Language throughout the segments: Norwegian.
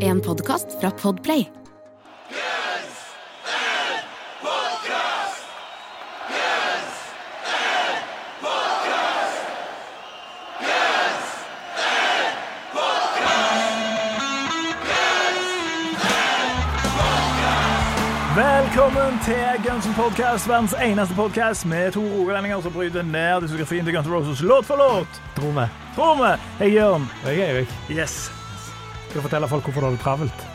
En podkast fra Podplay. Velkommen til Guns N' Podcast, verdens eneste podcast med to rogalendinger som bryter ned diskografien til Guns N' Roses låt for låt. Tror vi. Tror vi. Hei, Jørn. Jeg er Erik. Yes. Skal fortelle folk hvorfor du har det travelt.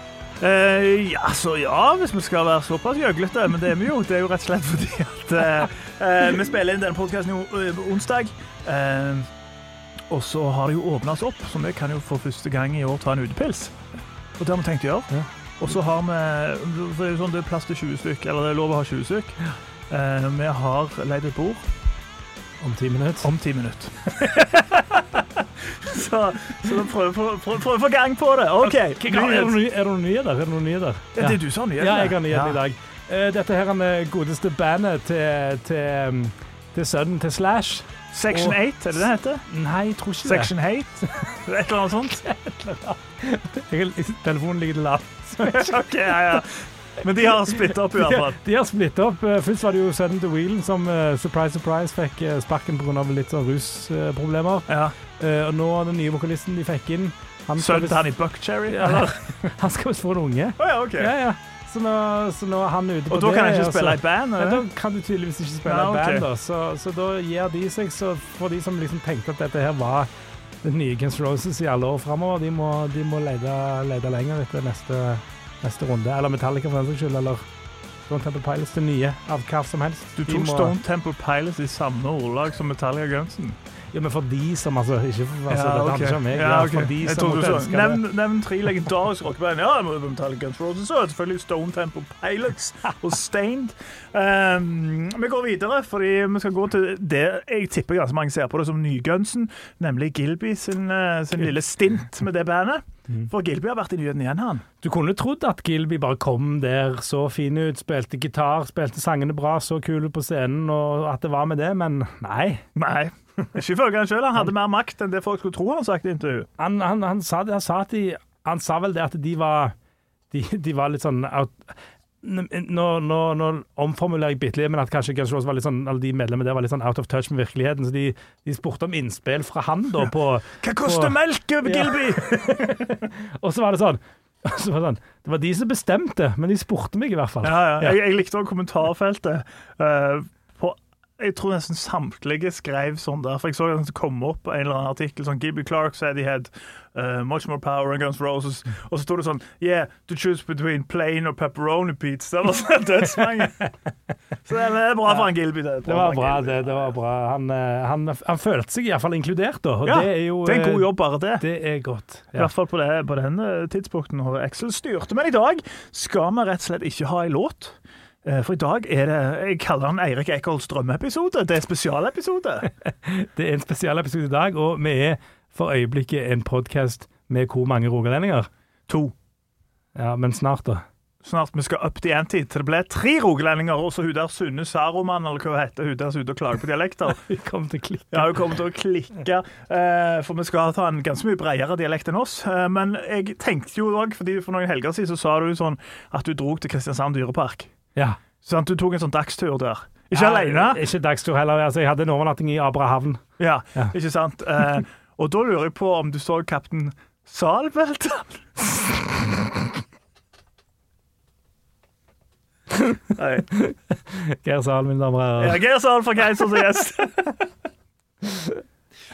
Eh, ja, så ja, hvis vi skal være såpass gjøglete. Men det er vi jo. Det er jo rett og slett fordi at eh, eh, vi spiller inn denne podkasten onsdag. Eh, og så har det jo åpna oss opp, så vi kan jo for første gang i år ta en utepils. Og det har vi tenkt å gjøre. Ja. Og så har vi Det er jo sånn det er plass til 20 stykk, eller det er lov å ha 20 stykk. Eh, vi har leid et bord Om ti minutter. om ti minutter. så, så da prøver prøver å få gang på det. OK. Er det noen ny- er det noen nye Er det? Ja, det er du som har nyheter. Ja, jeg har nyheter i dag. Eh, Dette her er det godeste bandet til, til, um, til sønnen til Slash. Section 8, er det det heter? Nei, jeg tror ikke Section 8? Et eller annet sånt? Jeg, telefonen ligger til lavt. OK, ja, ja. Men de har splitta opp, i hvert fall. de har splitta opp. Eh, Først var det jo sønnen til Wheelen som eh, surprise, surprise fikk sparken pga. litt sånn rusproblemer. Ja. Eh, Og nå den nye vokalisten de fikk inn han Sønnen til han i Buckcherry? Eller? Han skal visst få en unge. Oh, ja, okay. Ja, ja. Så nå, så nå er han ute på Og da kan han ikke spille i band? Ja, da kan du tydeligvis ikke spille i band, da. Så, så da gir de seg. Så for de som liksom tenkte at dette her var det nye Guns Roses i alle år framover, de må, de må lete, lete lenger etter neste, neste runde. Eller Metallica, for den saks skyld. Eller Stone Temple Pilots, det nye av hva som helst. Du tok må- Stone Temple Pilots i samme ordlag som Metallica Gunsen. Ja, men for de som altså Ikke for altså, Ja, okay. ok. ikke meg. Ja, okay. for de som måtte ønske nevn, nevn tre legendariske rockeband. Ja, det Metallica Guns Roses og selvfølgelig Stone Temple Pilots og Stained. Um, vi går videre, fordi vi skal gå til det jeg tipper ganske mange ser på det som nygunsen, nemlig Gilby sin, eh, sin lille stint med det bandet. Mm. For Gilby har vært i nyhetene igjen, han. Du kunne trodd at Gilby bare kom der, så fin ut, spilte gitar, spilte sangene bra, så kul ut på scenen, og at det var med det, men nei. Nei. Ikke ifølge han sjøl. Han hadde mer makt enn det folk skulle tro han sagt i intervju. Han, han, han, sa, det- han, sa at de, han sa vel det at de var De, de var litt sånn out, nå, nå, nå omformulerer jeg bitte litt, men at kanskje Guns også var litt sånn, alle de medlemmene der var litt sånn out of touch med virkeligheten. Så de, de spurte om innspill fra han da på Hva koster melk, melk, Ja. Gilby? Og så var det sånn så var det, sånn, det var de som bestemte, men de spurte meg i hvert fall. Ja, ja. Jeg, jeg likte også kommentarfeltet. på, jeg tror nesten samtlige skrev sånn der. For jeg så det kom opp en eller annen artikkel sånn Gibby Clark said he had uh, much more power than Guns Roses. Og så sto det sånn Yeah, to choose between plain og pepperoni pizza. Det var sånn dødsmange. Så det er bra for han Gilby. Det, Det var bra. Det, det var bra. Han, eh, han, han følte seg iallfall inkludert, da. Og Ja, det er jo Det er en god eh, jobb, bare det. Det er godt. I hvert fall på, det, på den tidspunkten når Excel styrte. Men i dag skal vi rett og slett ikke ha en låt. Eh, For i dag er det Jeg kaller den Eirik Eikholts drømmeepisode. Det er spesialepisode. Det er en spesialepisode i dag, og vi er for øyeblikket en podkast med hvor mange rogalendinger? To. Ja, men snart, da. Snart vi skal up the ante til det ble tre rogalendinger, og så hun der Sunne Saroman, eller hva hun heter, hun der som er ute og klager på dialekter. Vi kommer til å klikke. Ja, hun kommer til å klikke, eh, for vi skal ta en ganske mye bredere dialekt enn oss. Eh, Men jeg tenkte jo òg, fordi for noen helger siden så sa du sånn at du dro til Kristiansand dyrepark. Ja. Sånn, du tok en sånn dagstur der. Ikke Ja, alene. Ikke dagstur heller. Altså, jeg hadde en overnatting i Abrahavn. Ja, Ja. ikke sant? Eh, og da lurer jeg på om du så Kaptein Salbeltan? Nei. Geir Sal, mine damer og Ja. Geir Sal fra Keiser som gjest.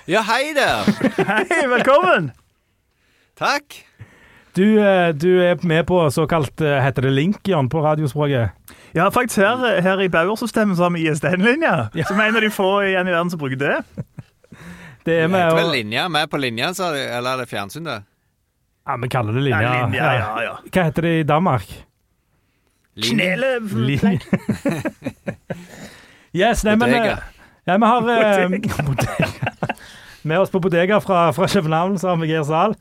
Ja, hei der! Hei, velkommen! Takk. Du, eh, du er med på såkalt eh, Heter det link, Jan, på radiospråket? Ja, faktisk her, her i Bauer-systemet så har vi ISDN-linja. Ja. Som er en av de få igjen i verden som bruker det. Det er Det med vel linja. Vi er på linja, sa de. Eller er det fjernsyn, det? Ja, vi kaller det linja. Ja, linja, ja, ja. Hva heter det i Danmark? Knelev! Yes, nei, men eh, Ja, vi har eh, bodega. Med oss på bodega fra, fra København, så har vi Geir Zahl.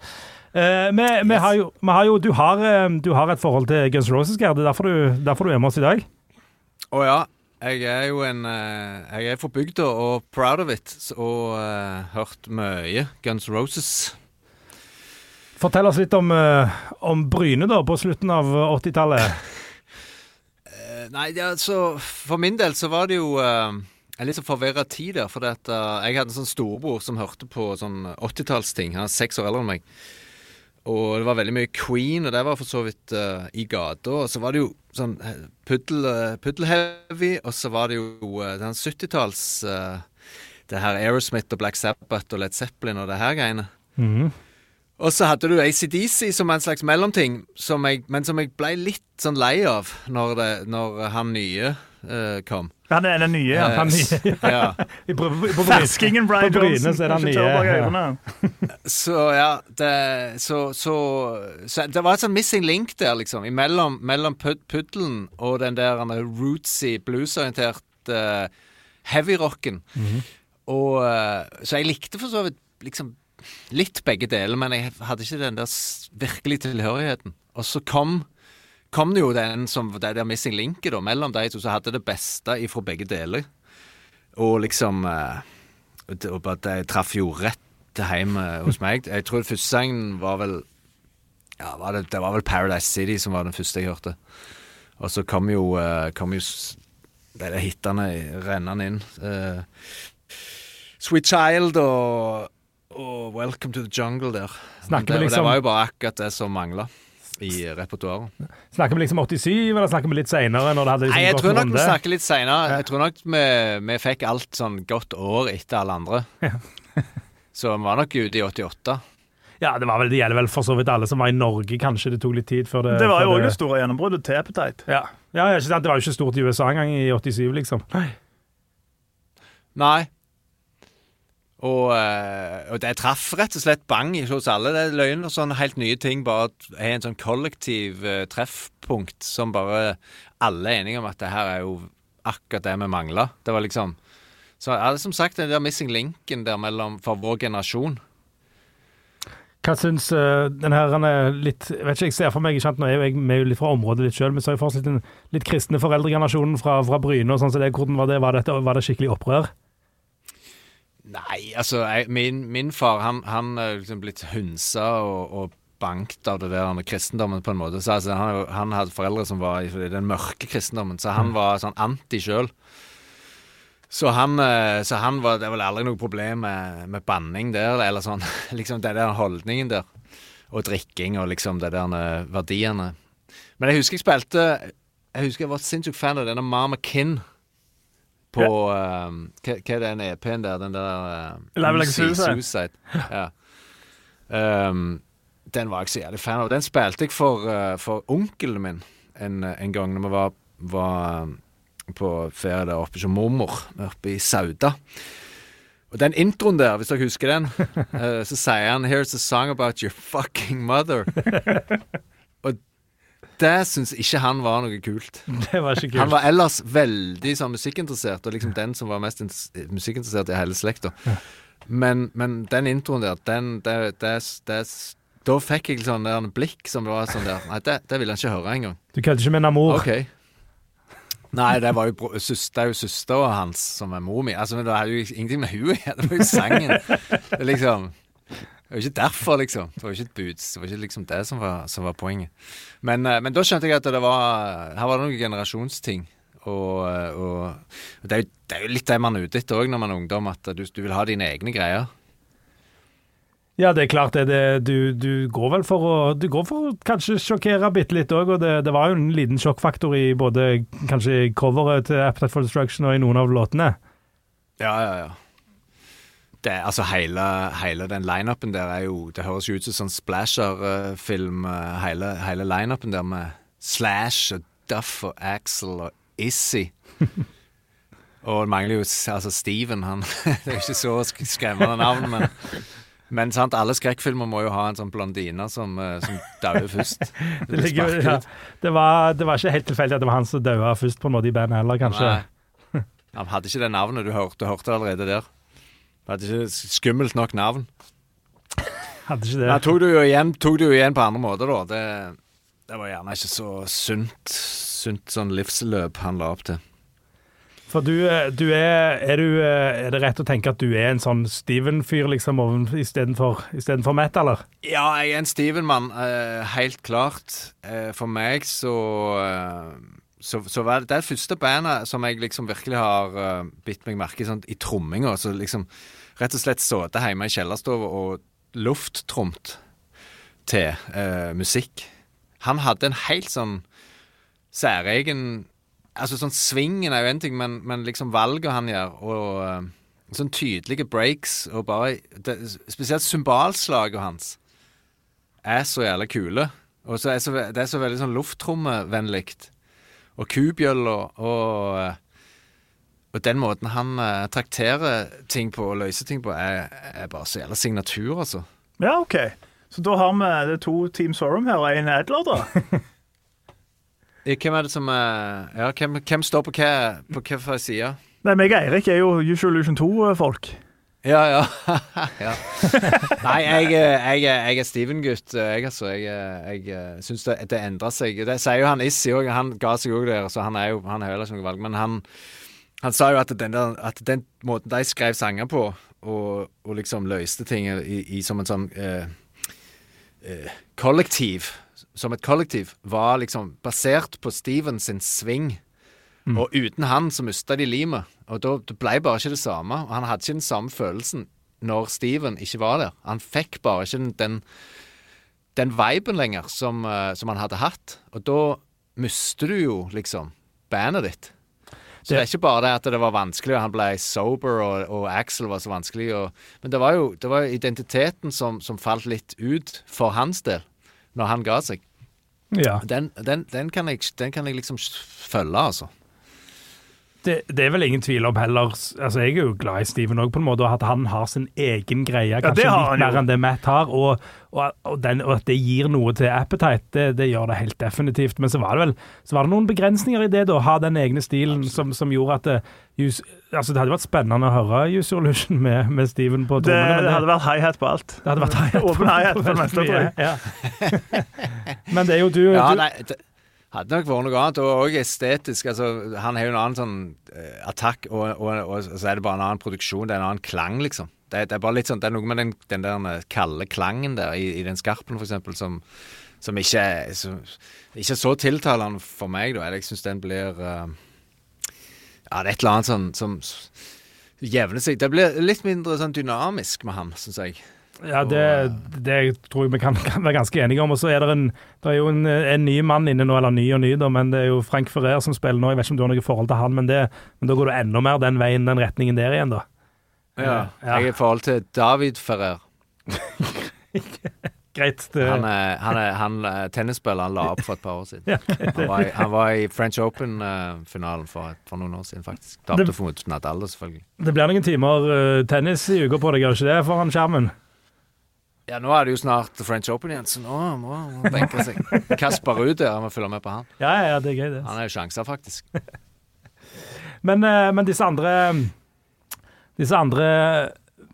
Eh, vi, vi, har jo, vi har jo du, har, eh, du har et forhold til Guns Roses, Geir. Det er derfor du, derfor du er med oss i dag. Å ja. Jeg er jo en eh, Jeg er fra bygda og proud of it, og uh, hørt mye Guns Roses. Fortell oss litt om, uh, om Bryne da, på slutten av 80-tallet. Eh, Nei, altså, for min del så var det jo en litt sånn forvirra tid der. For at, eh, jeg hadde en sånn storebror som hørte på sånn 80-tallsting. Han er seks år eldre enn meg. Og det var veldig mye Queen, og det var for så vidt uh, i gata. Og så var det jo sånn eh, puddel, eh, puddelheavy, og så var det jo uh, den 70-talls uh, Det her Aerosmith og Black Sabbath og Led Zeppelin og det her greiene. Mhm. Og så hadde du ACDC som en slags mellomting, som jeg, men som jeg ble litt sånn lei av når, det, når han nye eh, kom. Han er den nye. ja. Eh, han s- nye. ja. På Ferskingen Brian Johnson. så er han nye, ja. Så ja, det, så, så, så Det var et sånn missing link der, liksom. Imellom, mellom puddelen og den der han er rootsy, bluesorienterte uh, heavyrocken. Og eh, Så jeg likte for så vidt liksom litt begge deler, men jeg hadde ikke den der virkelig tilhørigheten. Og så kom kom det jo den som det der missing linket da, mellom de to, som hadde det beste ifra begge deler. Og liksom eh, og bare det traff jo rett hjemme eh, hos meg. Jeg tror første sangen var vel Ja, var det, det var vel Paradise City som var den første jeg hørte. Og så kom jo, eh, kom jo de der hitene rennende inn. Uh, Sweet Child og, og Welcome to the Jungle der. Snakker det, liksom- det var jo bare akkurat det som mangla i repertoaret. Snakker vi liksom 87, eller snakker vi litt seinere? Liksom Nei, jeg tror nok vi snakker litt seinere. Jeg tror nok vi, vi fikk alt sånn godt år etter alle andre. Så vi var nok ute i 88. Ja, det, var vel, det gjelder vel for så vidt alle som var i Norge, kanskje. Det tok litt tid før det Det var jo òg det store gjennombruddet til Appetite. Ja. ja, ikke sant? Det var jo ikke stort i USA engang i 87, liksom. Nei. Og, eh, og det traff rett og slett bang hos alle. Det er løgn og sånne helt nye ting. Bare er en sånn kollektiv eh, treffpunkt som bare alle er enige om at det her er jo akkurat det vi mangla. Det var liksom Så ja, som sagt, den der missing linken der mellom for vår generasjon. Hva syns uh, den her er litt Jeg vet ikke, jeg ser for meg ikke sant, Nå er jo jeg med litt fra området litt sjøl, men så er jeg fortsatt den litt kristne foreldregenerasjonen fra, fra Bryne og sånn. Så det, hvordan var det? Var, det, var det skikkelig opprør? Nei, altså jeg, min, min far han, han er liksom blitt hunsa og, og bankt av det der med kristendommen på en måte. Så altså, han, han hadde foreldre som var i den mørke kristendommen, så han var sånn anti sjøl. Så han, eh, så han var Det var aldri noe problem med, med banning der, eller sånn. Liksom den der holdningen der. Og drikking og liksom de der eh, verdiene. Men jeg husker jeg spilte Jeg husker jeg var sinnssykt fan av denne Mama Kin på eh, hva, hva er den EP-en der? Den der uh, Level Like Suicide. Ja. Um, den var jeg så jævlig fan av. Den spilte jeg for, uh, for onkelen min en, en gang når vi var, var eh, på ferie der oppe hos mormor, oppe i Sauda. Og den introen der, hvis dere husker den, uh, så sier han 'Here's a song about your fucking mother'. Det syns ikke han var noe kult. Det var ikke kult. Han var ellers veldig sånn musikkinteressert, og liksom den som var mest musikkinteressert i hele slekta. Men, men den introen der, den det, det, det, Da fikk jeg sånn der en blikk som var sånn der Nei, det, det ville han ikke høre engang. Du kødder ikke med Namor? OK. Nei, det var jo bro- søs- det er jo søstera hans som er mor mi. Altså, men det hadde jo ingenting med henne å gjøre. Det var jo sangen. Liksom Det var ikke derfor, liksom. Det var ikke et buds. Det var ikke liksom det som var, som var poenget. Men, eh, men da skjønte jeg at det var Her var det noen generasjonsting. Og, eh, og, og det, er jo, det er jo litt det man er ute etter òg når man er ungdom, at du, du vil ha dine egne greier. Ja, det er klart det. det du, du går vel for å Du går for å kanskje sjokkere bitte litt òg, og det, det var jo en liten sjokkfaktor i både kanskje coveret til Appetite for Destruction og i noen av låtene. Ja, ja, ja. Det, altså hele, hele den lineupen der er jo Det høres jo ut som sånn splasher-film, eh, hele, hele lineupen der med Slash og Duff og Axel og Issy. og det mangler jo altså Steven, han Det er jo ikke så skremmende navn, men men sant, alle skrekkfilmer må jo ha en sånn blondine som, eh, som dauer først. Det Det, ligger, ja, det, var, det var ikke helt tilfeldig at det var han som daua først på en måte i bandet heller, kanskje. Nei. Han hadde ikke det navnet. Du hørte, hørte allerede der. Hadde ikke skummelt nok navn. Hadde ikke det. Da tok det jo igjen, tok du igjen på andre måter, da. Det, det var gjerne ikke så sunt, sunt sånn livsløp han la opp til. For du, eh, du er er, du, eh, er det rett å tenke at du er en sånn Steven-fyr liksom istedenfor Matt, eller? Ja, jeg er en Steven-mann, eh, helt klart. For meg så, så Så var det det første bandet som jeg liksom virkelig har uh, bitt meg merke i, sånn, i tromminga. Så liksom rett og slett sittet hjemme i kjellerstua og lufttromt til eh, musikk. Han hadde en helt sånn særegen Altså sånn Svingen er jo en ting, men, men liksom valget han gjør, og eh, sånn tydelige breaks, og bare det, Spesielt symbalslaget hans er så jævlig kule. Og så er så, det er så veldig sånn lufttrommevennlig. Og kubjøller og eh, Og den måten han uh, trakterer ting på og løser ting på, er, er bare så jævla signatur, altså. Ja, OK. Så da har vi det er to Team Sorum her og én Adler, da. Eh, Hvem er det som er Ja, hvem, hvem står på hva, på hva side? Nei, meg og Eirik er jo Usual Illusion 2-folk. Ja, ja. ja. Nei, jeg, er- jeg, er- jeg er Steven-gutt, jeg, altså. Jeg, jeg, jeg syns det, det endrer seg. Det sier jo han Issi òg. Han ga seg òg der, så han er jo han har heller ikke noe valg. Men han, han sa jo at den, der, at den måten de skrev sanger på, og, og liksom løste ting i, i som en sånn eh, eh, kollektiv Som et kollektiv, var liksom basert på Steven sin sving. Og uten han så mista de limet. Og da det ble bare ikke det samme. Og han hadde ikke den samme følelsen når Steven ikke var der. Han fikk bare ikke den, den, den viben lenger som, eh, som han hadde hatt. Og da mister du jo liksom bandet ditt. Så det, er ikke bare det at det var vanskelig, og han ble sober, og, og Axel var så vanskelig. Og, men det var jo det var identiteten som, som falt litt ut for hans del, når han ga seg. Ja. Den, den, den, kan, jeg, den kan jeg liksom følge, altså. Det, det er vel ingen tvil om heller Altså, Jeg er jo glad i Steven òg, på en måte, og at han har sin egen greie. Kanskje ja, litt mer enn det Matt har. Og, og, og, den, og at det gir noe til Appetite, det, det gjør det helt definitivt. Men så var det vel så var det noen begrensninger i det, da. Ha den egne stilen som, som gjorde at det, just, altså, det hadde vært spennende å høre Use Illusion med, med Steven på trommene. Det, det hadde vært high-hat på alt. det hadde vært high-hat Åpen hi-hat for det meste, tror jeg. Ja. Men det er jo du, Ja, du nei, det hadde nok vært noe annet, og òg estetisk. Altså, han har jo en annen sånn uh, attakk, og, og, og så er det bare en annen produksjon. Det er en annen klang, liksom. Det, det er bare litt sånn, det er noe med den, den der eh, kalde klangen der i, i den skarpen, eksempel, som, som ikke så, ikke er så tiltalende for meg, da. Jeg syns den blir uh, Ja, det er et eller annet sånn som jevner seg. Det blir litt mindre sånn dynamisk med ham, syns jeg. Ja, det, det tror jeg vi kan, kan være ganske enige om. Og så er det, en, det er jo en, en ny mann inne nå, eller ny og ny, da, men det er jo Frank Ferrer som spiller nå. Jeg vet ikke om du har noe forhold til han, men, det, men da går du enda mer den veien, den retningen der igjen, da. Ja. Ja. Jeg er i forhold til David Ferrer. Greit. Det, Han, er, han, er, han er tennisspiller. Han la opp for et par år siden. han, var i, han var i French Open-finalen for, for noen år siden, faktisk. Tapte Det- for Nadal, selvfølgelig. det blir noen timer uh, tennis i uka på deg, gjør det ikke det, foran skjermen? Ja, nå er det jo snart French Open igjen, så nå må må benke seg. Kasper Ruud der, må følge med på han. Ja, ja, ja, det er gøy, det. Han er jo sjanser, faktisk. Men, eh, men disse andre Disse andre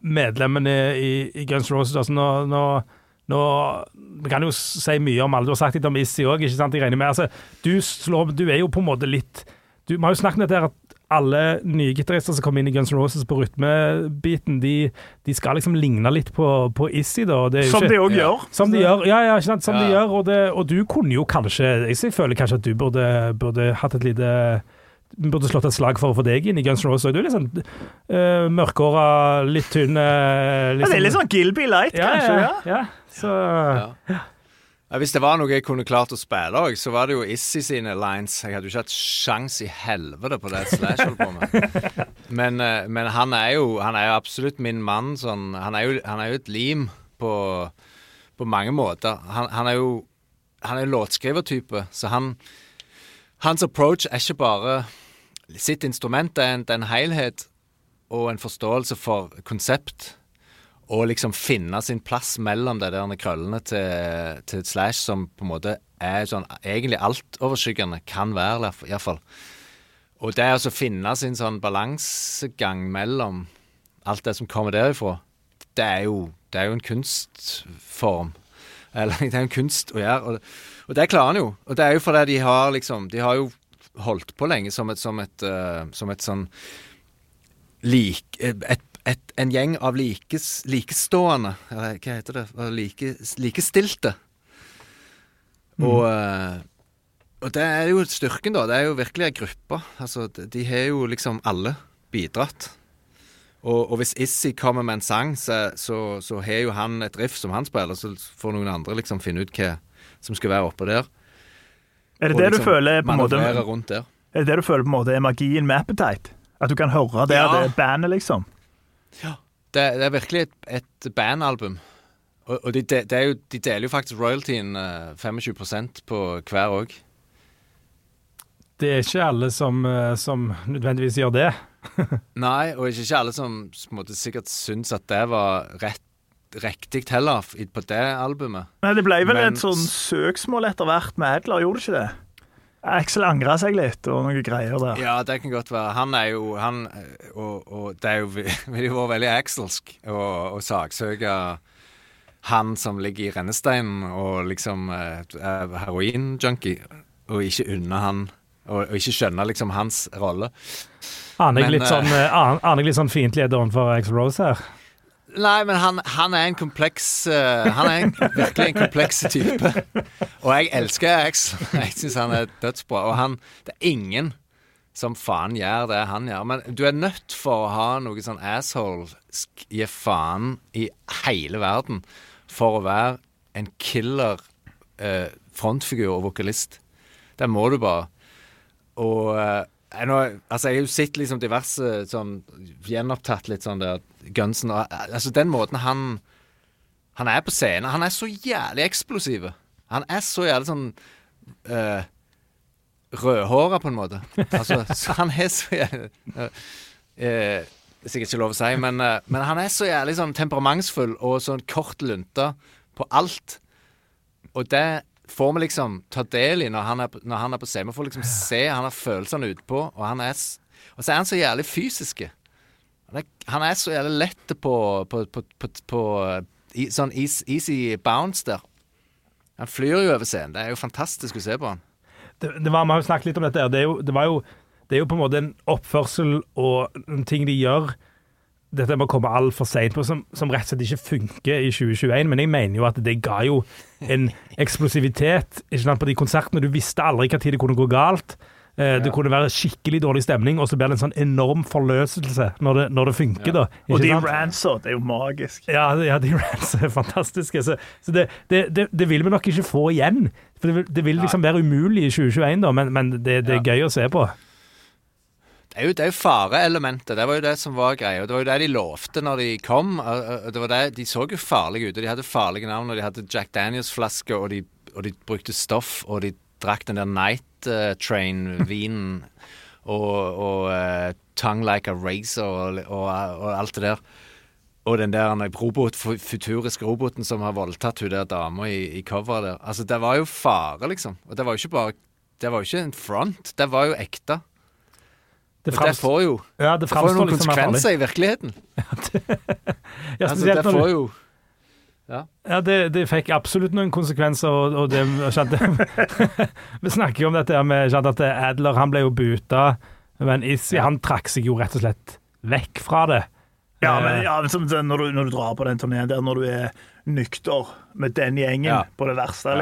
medlemmene i, i Guns Roses altså nå, nå, nå Vi kan jo si mye om alle. Du har sagt litt om Issy òg, ikke sant? Jeg regner med. Altså, du, slår, du er jo på en måte litt du, Vi har jo snakket om dette at alle nye gitarister som kommer inn i Guns N' Roses på rytmebiten, de, de skal liksom ligne litt på, på Issy, da. det er jo Som ikke- de òg Ja. gjør. som de gjør, ja, ja, ikke sant? Som de gjør, og, det, og du kunne jo kanskje Jeg føler kanskje at du burde, burde hatt et lite Burde slått et slag for å få deg inn i Guns N' Roses. Du er litt sånn uh, mørkhåra, litt tynn uh, Ja, det er litt sånn Gilby Light, ja, kanskje. ja, ja. ja. Så Ja. Ja, hvis det var noe jeg kunne klart å spille òg, så var det jo Issy sine lines. Jeg hadde jo ikke hatt sjans i helvete på det Slash holdt på med. Men, eh, men han er jo han er jo absolutt min mann. Sånn, han, er jo, han er jo et lim på, på mange måter. Han, han er jo han er en låtskrivertype, så han Hans approach er ikke bare sitt instrument, det er en, det er en helhet og en forståelse for konsept og liksom finne sin plass mellom de der krøllene til, til Slash, som på en måte er sånn egentlig altoverskyggende, kan være iallfall. Og det altså å finne sin sånn balansegang mellom alt det som kommer derifra, det er jo, det er jo en kunstform. Eller det er jo en kunst å gjøre. Og, og det klarer han jo. Og det er jo fordi de har liksom De har jo holdt på lenge som et, som et, uh, som et sånn lik, et, et, En gjeng av likes, likestående Eller hva heter det? Like, likestilte. Og, eh, og det er jo styrken, da. Det er jo virkelig ei gruppe. Altså, de, har jo liksom alle bidratt. Og, og hvis Issi kommer med en sang, så, så, så har jo han et riff som han spiller, så får noen andre liksom finne ut hva som skal være oppå der. Er det og det du liksom føler på en måte. Er det det du føler på en måte er magien med Appetite? At du kan høre det, Ja. det bandet, liksom? Det, det er virkelig et, et bandalbum. Og, og de, de, det er jo, de deler jo faktisk royaltyen eh, 25% på hver òg. Det er ikke alle som, eh, som nødvendigvis gjør det. Nei, og ikke ikke alle som på en måte, sikkert syns at det var rett, riktig heller på det albumet. Nei, Det ble vel Men- et sånn søksmål etter hvert med Adler, gjorde det ikke det? Axel angra seg litt, og noen greier der. Ja, det kan godt være. Han er jo han, Og, og det er jo vil jo være veldig Axelsk å saksøke han som ligger i rennesteinen og liksom eh, er heroin-junkie, og ikke unne han og, og ikke skjønne liksom hans rolle. Aner jeg Men, litt eh, sånn, uh, an- aner jeg litt sånn fiendtlighet overfor Axel Rose her? Nei, men han, han er en kompleks eh, Han er en, virkelig en kompleks type. Og jeg elsker X. Jeg syns han er dødsbra. Og han Det er ingen som faen gjør det han gjør. Men du er nødt for å ha noe sånn asshole gi faen i hele verden for å være en killer eh, frontfigur og vokalist. Det må du bare. Og eh, jeg, nå, altså, jeg har jo sett liksom diverse sånn Gjenopptatt litt sånn der Gunsen og Altså, den måten han Han er på scenen Han er så jævlig eksplosiv. Han er så jævlig sånn uh, Rødhåra, på en måte. Altså, så han er så jævlig uh, uh, er sikkert ikke lov å si, men, uh, men han er så jævlig sånn temperamentsfull og sånn kort lunte på alt. Og det får vi liksom ta del i når han er når han er på scenen. Vi får liksom se, han har følelsene utpå, og han er Og så er han så jævlig fysisk. Han han er så jævlig lett på, på, på, på, på i, Sånn easy bounce der. Han flyr jo over scenen. Det er jo fantastisk å se på han. det, det var, Vi har jo snakket litt om dette. Det er jo, det jo, det er jo på en måte en oppførsel og en ting de gjør dette må komme altfor seint på, som, som rett og slett ikke funker i 2021. Men jeg mener jo at det ga jo en eksplosivitet sant, på de konsertene. Du visste aldri hva tid det kunne gå galt. Eh, Det kunne være skikkelig dårlig stemning, og så blir det en sånn enorm forløselse når det, når det funker. da. Og de ranser, det er jo magisk. Ja, ja de ranser er fantastiske. Så, så det, det, det, vil vi nok ikke få igjen. For det vil, vil liksom være umulig i 2021, da, men, men det, det er gøy å se på. Det er jo, det er fareelementet. Det var jo det som var greia. Det var jo det de lovte når de kom. og- og Det var det, de så jo farlige ut. og De hadde farlige navn. og De hadde Jack Daniels-flasker, og, og de brukte stoff, og de drakk den der Night eh, Train-vinen. og og uh, Tongue Like a Razor og, og, og alt det der. Og den der robot, futuriske roboten som har voldtatt hun der dama i, i coveret der. Altså, det var jo fare, liksom. Og det var jo ikke bare Det var jo ikke en front. Det var jo ekte. Det, fremst, det får jo ja, det det får jo noen liksom konsekvenser i virkeligheten. Ja, Altså, det får jo Ja, det, det fikk absolutt noen konsekvenser, og, og det skjønte Vi snakker jo om dette med skjønte at Adler han ble jo buta, men Issi han trakk seg jo rett og slett vekk fra det. Ja, Eh, men, ja, når, du, når du drar på den turneen der, når du er nykter med den gjengen Ja. på det verste,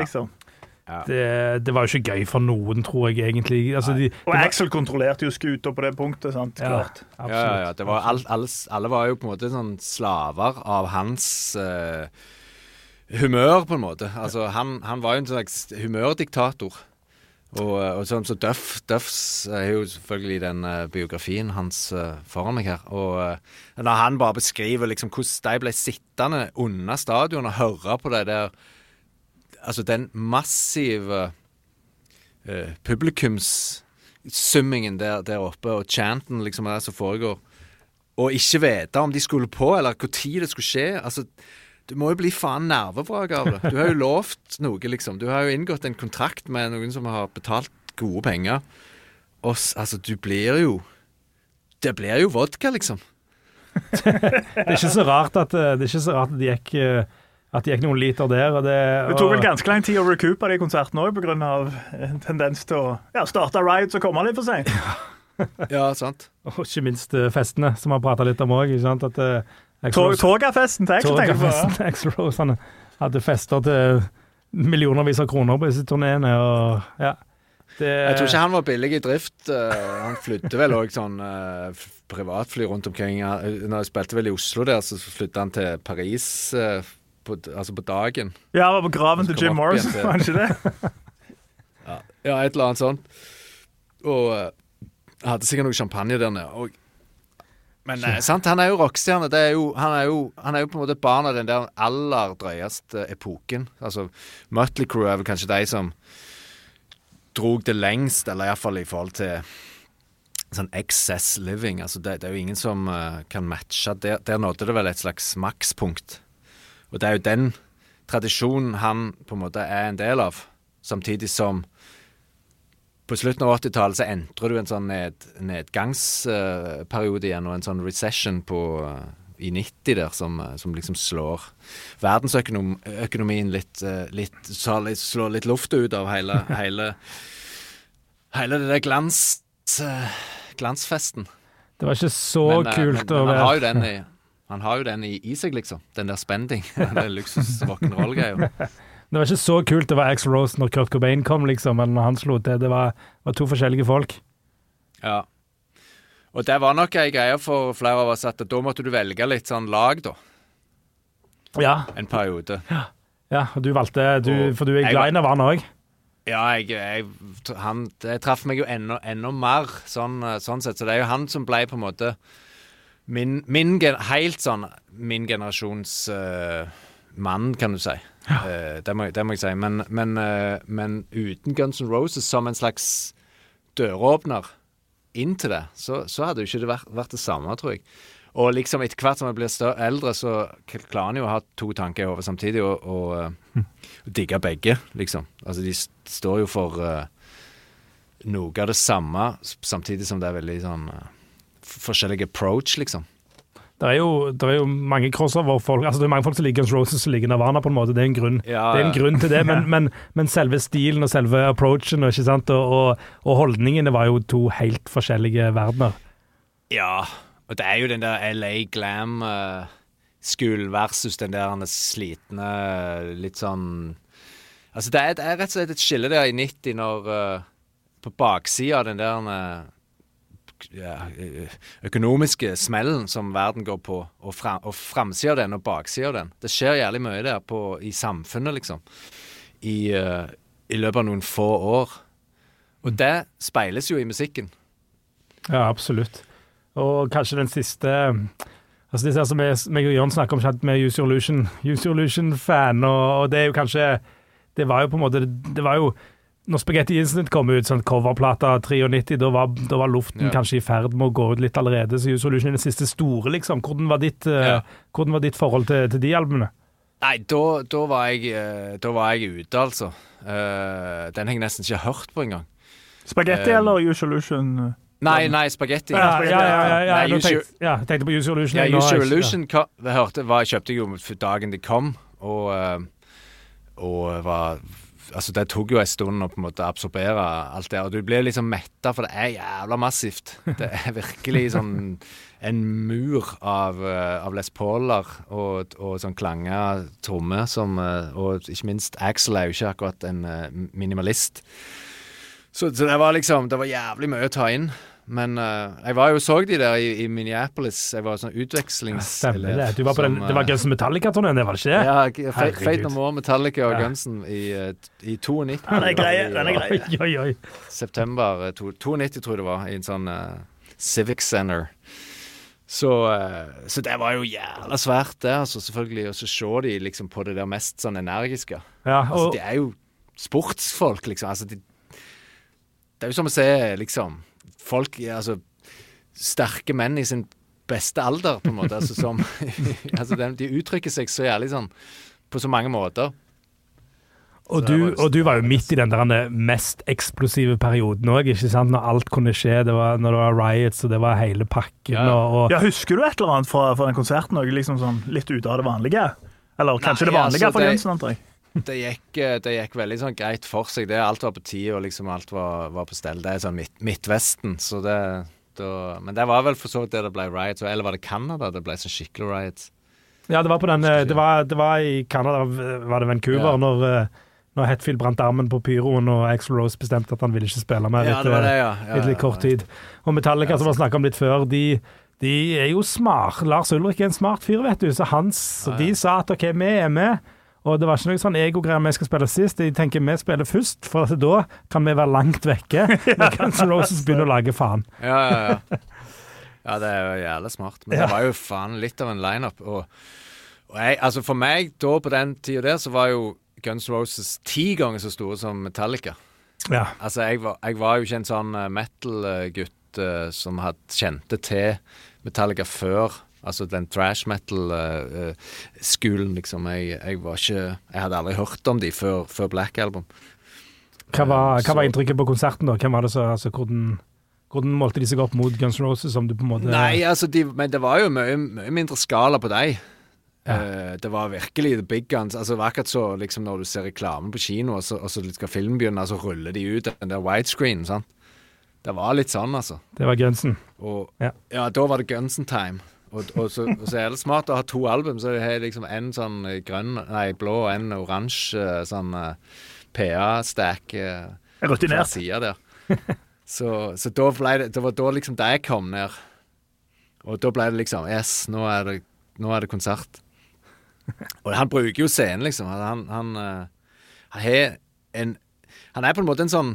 Ja. det, det var jo ikke gøy for noen, tror jeg egentlig. Altså, de, Og Axel kontrollerte jo skuta på det punktet, sant? Ja. Klart. Ja, ja, ja. Det var all, alle, alle var jo på en måte sånn slaver av hans uh, humør, på en måte. Altså, han, han var jo en slags humørdiktator. Og, og sånn så Duff Duffs er jo selvfølgelig den uh, biografien hans uh, foran meg her. Og uh, når han bare beskriver liksom hvordan de ble sittende under stadion og høre på det der Altså den massive uh, publikumssummingen der, der oppe, og chanten liksom der som foregår, og ikke vite om de skulle på, eller tid det skulle skje. Altså, du må jo bli faen nervevrak av det. Du har jo lovt noe, liksom. Du har jo inngått en kontrakt med noen som har betalt gode penger. Og altså, du blir jo Det blir jo vodka, liksom. Det er ikke så rart at, eh, det er ikke så rart at de gikk eh, At det gikk noen liter der. Og det, Det tok vel ganske lang tid å recoupe de konsertene òg, pga. en tendens til å ja, starte riots og komme litt for seint. Ja, sant. og ikke minst eh, festene, som vi har prata litt om òg. Tog- Togafesten til Axel, tenker Rose han hadde fester til millionervis av kroner på disse turneene. Og, ja. det, Jeg tror ikke han var billig i drift. eh, han flydde vel òg sånn eh, privatfly rundt omkring. Når jeg spilte vel i Oslo der, så flytta han til Paris eh, på, altså på dagen. Ja, det var på graven til Jim Morrison, var det ikke det? Ja, et eller annet sånt. Og jeg hadde sikkert noe champagne der nede. Og, men eh, sant, han er jo rockestjerne. Er han, er jo, han er jo på en måte barn av den der aller drøyeste epoken. Altså, Mutley Crew er vel kanskje de som drog det lengst, eller iallfall i forhold til sånn excess living. Altså, det, det er jo ingen som uh, kan matche. Der, der nådde det vel et slags makspunkt. Og det er jo den tradisjonen han på en måte er en del av, samtidig som på slutten av 80-tallet så entrer du en sånn ned, nedgangsperiode igjen, og en sånn recession på, i 90 der, som, som liksom slår verdensøkonomien litt, litt, så litt Slår litt luft ut av hele, hele, hele det der glans, eh, glansfesten. det var ikke så Men, eh, kult men, å men jo være han har jo den i, i seg, liksom. Den der spending. Den luksus-rock'n'roll-greia. Det var ikke så kult det var Axl Rose når Kurt Cobain kom, liksom, eller når han slo til. Det var, var to forskjellige folk. Ja. Og det var nok ei greie for flere av oss at da måtte du velge litt sånn lag, da. Ja, En periode. ja og du valgte du, Og For du er jeg glad i Nirvana òg? Ja, jeg, jeg han, Det traff meg jo enda, enda mer, sånn, sånn sett. Så det er jo han som ble på en måte min, min Helt sånn min generasjons uh, mann, kan du si. Eh, det, må, det må jeg si. Men, men, uh, men uten Guns N' Roses som en slags døråpner inn til det, så, så hadde jo ikke det vært, vært det samme, tror jeg. Og liksom etter hvert som jeg blir større, eldre, så klarer han jo å ha to tanker i hodet samtidig og, og, og digge begge, liksom. Altså, de står jo for uh, noe av det samme, samtidig som det er veldig sånn forskjellig approach, liksom. Det er, jo, det er jo mange crossover-folk altså Det er mange folk som liker Guns Roses som liker Nirvana, på en måte. Det er en grunn, Ja, det er en grunn til det, men, men, men selve stilen og selve approachen og? Og, og, holdningene var jo to helt forskjellige verdener. Ja, og det er jo den der LA glam uh, school versus den der er slitne, litt sånn Altså, det er, det er rett og slett et skille der i 90 når uh, På baksida av den der eh, ja, økonomiske smellen som verden går på, og, fra, framsida av den og baksida av den. Det skjer jævlig mye der på, i samfunnet, liksom. I, uh, I løpet av noen få år. Og det speiles jo i musikken. Ja, absolutt. Og kanskje den siste Altså disse som jeg, meg og Jørn snakker om, at vi er Use Your Illusion-fan, og, og det er jo kanskje Det var jo på en måte Det var jo når Spaghetti Incident kom ut, sånn coverplate 93, da var, da var luften Ja. kanskje i ferd med å gå ut litt allerede. Så Your er den siste store, liksom. Hvordan var ditt, eh, Ja. hvordan var ditt forhold til, til de albumene? Nei, da, da, var jeg, eh, da var jeg ute, altså. Eh, den har jeg nesten ikke hørt på engang. Spagetti uh, eller Usolution? Nei, nei, spagetti. Ja, ja, ja. ja, ja, Nei, tenkte, ja, tenkte på Use Your Illusion. Ja, jeg nå, Use Your jeg- Illusion jeg hørte, var, kjøpte jeg jo dagen de kom, og, og var Altså, det tok jo en stund å på en måte absorbere alt det, og du blir liksom metta, for det er jævla massivt. Det er virkelig sånn en mur av, eh, av Les Pauler og, og sånn klanga trommer som eh, Og ikke minst Axel er jo ikke akkurat en eh, minimalist. Så, så det var liksom Det var jævlig mye å ta inn. Men uh, jeg var jo så de der i, i Minneapolis. Jeg var sånn Stemmer utvekslingselev. det. Du var på den, som, det var eh, Guns Metallica-turneen, det var det ikke? Ja. Fate No More, Metallica og Ja. Gunsen i, eh, i 92. Den er grei, den er grei. Oi, oi, oi. September eh, to, 92, tror jeg det var, i en sånn uh, Civic Center. Så, uh, så det var jo jævla svært, det, altså, selvfølgelig. Og så se de liksom på det der mest sånn energiske. Ja, Altså, og, de er jo sportsfolk, liksom. Altså, de, det er jo som å se liksom folk Altså sterke menn i sin beste alder, på en måte. Altså, som, altså, de, de uttrykker seg så jævlig sånn på så mange måter. Og du, var og du var jo midt i den der mest eksplosive perioden òg? Når alt kunne skje. Det var, når det var riots, og det var hele pakken. Ja. Og, og, Ja, Husker du et eller annet fra, fra den konserten? Liksom sånn litt ute av det vanlige? Eller kanskje Nei, det vanlige altså, for det- Jensen, antar jeg. Det gikk, eh, det gikk veldig sånn greit for seg. Det, alt var på tide, og liksom alt var, var på stell. Det er sånn midt, Midtvesten, så det da, Men det var vel for så vidt det det ble riots. Eller var det Canada det ble sånn skikkelig riots? Ja, det var på den eh, Det var, det var i Canada, var det Vancouver, Ja. når, eh, når Hetfield brant armen på pyroen og Axl Rose bestemte at han ville ikke spille mer Ja, etter ja. ja, etter kort tid. Og Metallica, som vi snakka om litt før, de, de er jo smart. Lars Ulrik er en smart fyr, vet du, så hans, de sa at OK, vi er med. Og det var ikke noe sånn egogreier vi skal spille sist. De tenker vi spiller først, for at da kan vi være langt vekke når Guns N' Roses begynner å lage faen. Ja, ja, ja. Ja, det er jo jævlig smart. Men det var jo faen litt av en lineup. Og, og jeg, altså for meg, da på den tida der, så var jo Guns N' Roses ti ganger så store som Metallica. Ja. Altså, jeg var, jeg var jo ikke en sånn eh, metal-gutt uh, som hadde kjente til Metallica før. Altså den trash metal-skolen, liksom. Jeg, jeg var ikke Jeg hadde aldri hørt om de før, før Black Album. Hva var, hva var inntrykket på konserten, da? Hvem var det så, altså, hvordan, hvordan målte de seg opp mot Guns N' Roses, som du på en måte Nei, altså, de, men det var jo mye, mye mindre skala på dem. Ja. Uh, det var virkelig the big guns. Altså, det var akkurat så liksom, når du ser reklame på kino, og så, og så skal filmen begynne, så ruller de ut den der widescreen. sant? Det var litt sånn, altså. Det var Gunsen. Og Ja. ja, da var det Gunsen time. Og, og, så, og så er det smart å ha to album, så jeg har liksom en sånn eh, grønn, nei, blå og en oransje eh, sånn PA-stack på Rutinert. side der. Så, så da ble det Det var da liksom det jeg kom ned. Og da ble det liksom Yes, nå er det, nå er det konsert. Og han bruker jo scenen, liksom. Han, han, eh, han har en Han er på en måte en sånn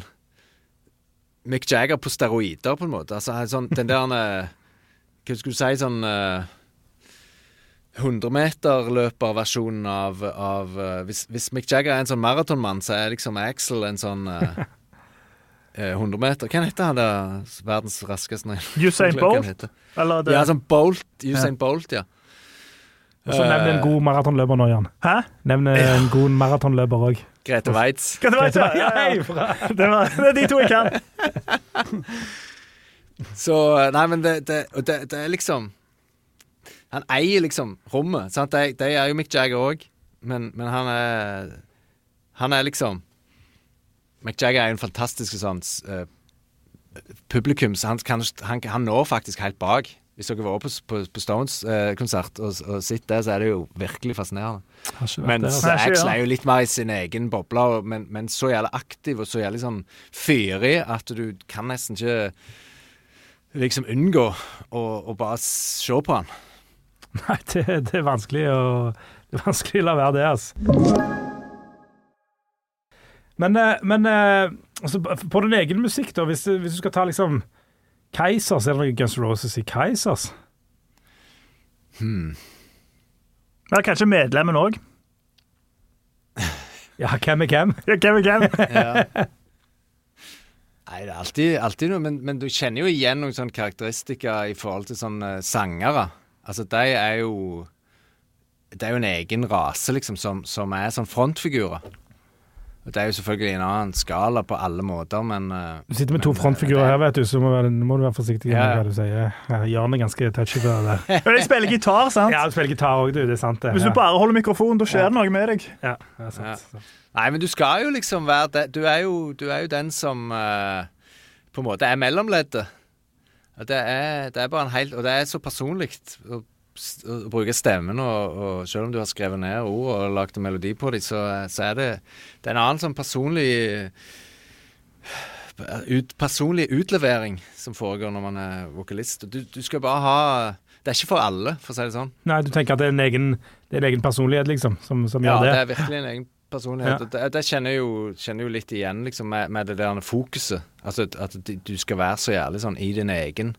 Mick Jagger på steroider, på en måte. Altså sånn, den der Hva skulle du si sånn uh, 100-meterløperversjonen av, av uh, hvis, hvis Mick Jagger er en sånn maratonmann, så er liksom Axel en sånn eh, eh, 100 meter Hva heter han der verdens raskeste? Usain Bolt? Eller det Ja, sånn Bolt. Usain Bolt, ja. Og så nevn en Eh, god maratonløper nå, Jan. Hæ? Nevn en god maratonløper òg. Grete Waitz. Grete var, ja, ja, ja. Det, var, det er de to jeg kan. Så eh, Nei, men det, det, og det, det er liksom Han eier liksom rommet. Sant? Det, det er jo Mick Jagger òg, men, men han er Han er liksom Mick Jagger er en fantastisk sånn uh, publikum, så han, kan, han, han når faktisk helt bak. Hvis dere var på, på, på Stones-konsert og, og sett det, så er det jo virkelig fascinerende. Men altså. Axel er jo litt mer i sin egen boble, men, men så jævlig aktiv og så jævlig sånn fyrig at du kan nesten ikke liksom unngå å, å bare se på han. Nei, det, det, er vanskelig å, det er vanskelig å la være det, altså. Men, eh, men eh, altså, på din egen musikk, da, hvis, hvis du skal ta liksom Keisers, er det noe Guns Roses i Keisers? Hmm. Ja, kanskje medlemmen òg. Ja, hvem er hvem? Ja, hvem er hvem? Ja. Nei, det er alltid, alltid noe, men, men du kjenner jo igjen noen sånne karakteristikker i forhold til sånne sangere. Altså, de er jo Det er jo en egen rase, liksom, som, som er sånn frontfigurer. Det er jo selvfølgelig en annen skala på alle måter, men eh, Du sitter med Men, to frontfigurer det- her, vet du, så må, være- må du være forsiktig med Ja, ja. hva du sier. Ja, Jan er ganske touchy på det der. Men Jeg spiller gitar, sant? Ja, du spiller gitar òg, du. Det er sant, det. Hvis du bare holder mikrofonen, da skjer Ja. det noe med deg. Ja, det er sant. Nei, men du skal jo liksom være det. Du er jo, du er jo den som uh, på en måte er mellomleddet. Og Det er, det er bare en helt Og det er så personlig bruke stemmen, og, og selv om du har skrevet ned ord og lagd en melodi på dem, så, så er det Det er en annen sånn personlig ut, Personlig utlevering som foregår når man er vokalist. Du, du skal bare ha Det er ikke for alle, for å si det sånn. Nei, du tenker at det er en egen, det er en egen personlighet, liksom, som, som Ja, gjør det det? er virkelig en egen personlighet. Ja. Det, det kjenner jeg jo, kjenner jo litt igjen liksom, med, med det der fokuset. Altså at- at du skal være så jævlig sånn i din egen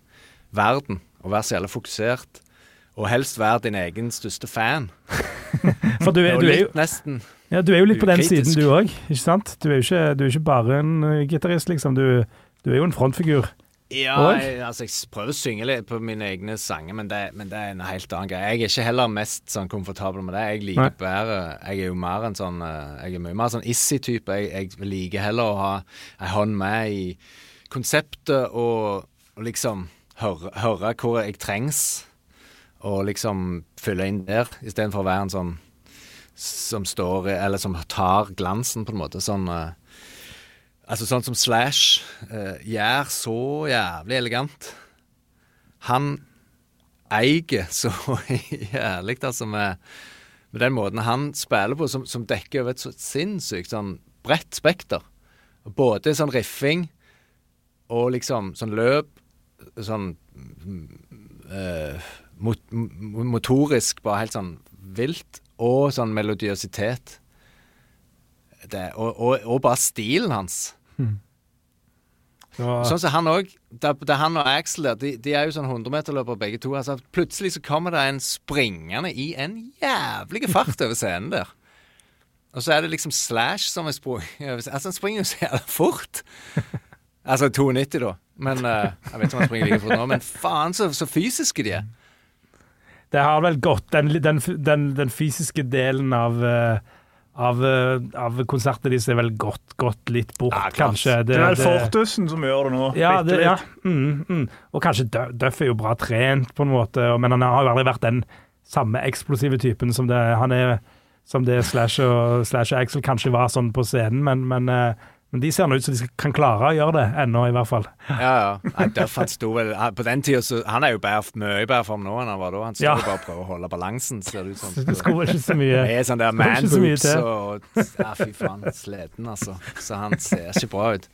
verden, og være så jævlig fokusert. Og helst være din egen største fan. For du er, du er, jo, nesten ja, du er jo litt på den siden, du òg, ikke sant? Du er jo ikke, du er ikke bare en uh, gitarist, liksom. Du, du er jo en frontfigur. Ja, jeg, altså jeg prøver å synge litt på mine egne sanger, men det, men det er en helt annen greie. Jeg er ikke heller mest sånn komfortabel med det. Jeg liker Nei. bedre Jeg er jo mer en sånn eh, Jeg er mye mer sånn Issy-type. Jeg, jeg liker heller å ha ei hånd med i konseptet og, og liksom høre, høre hvor jeg trengs, og liksom fylle inn der, istedenfor å være en sånn som står Eller som tar glansen, på en måte. Sånn uh, Altså sånn som Slash uh, gjør så jævlig elegant. Han eier så jævlig, altså, med, med den måten han spiller på, som, som dekker over et så sinnssykt sånn bredt spekter. Både sånn riffing og liksom sånn løp, sånn eh, mot, motorisk, bare helt sånn vilt, og sånn melodiøsitet. Det, og, og, og bare stilen hans. Så, Sånn som han òg. Det, det er han og Axel der, de, de er jo sånn 100-meterløpere begge to. Altså, plutselig så kommer det en springende i en jævlig fart over scenen der. Og så er det liksom Slash som er sprunget over. Altså, han springer jo så jævla fort. Altså 92, da. Men uh, Jeg vet ikke om han springer like fort nå, men faen så, så fysiske de er. Det har vel gått den, den, den, den fysiske delen av eh, av, eh, av konsertene deres er vel gått, gått litt bort, Ja, kanskje. Det er vel Fortusen som gjør det nå. Ja, bitte det, litt. ja. Mm, mm. Og kanskje Duff, Duff er jo bra trent, på en måte, men han har jo aldri vært den samme eksplosive typen som det han er som det Slash og, Slash og Axel kanskje var sånn på scenen, men, men, eh, men de ser nå ut som de kan klare å gjøre det ennå, i hvert fall. Ja, ja. Duff han sto vel På den tida så Han er jo bare, mye bedre form nå enn han var da. Han står Ja. bare og prøver å holde balansen, ser det ut som. Det skulle ikke så mye Det er sånn der var så og Ja, fy faen, sliten, altså. Så han ser ikke bra ut.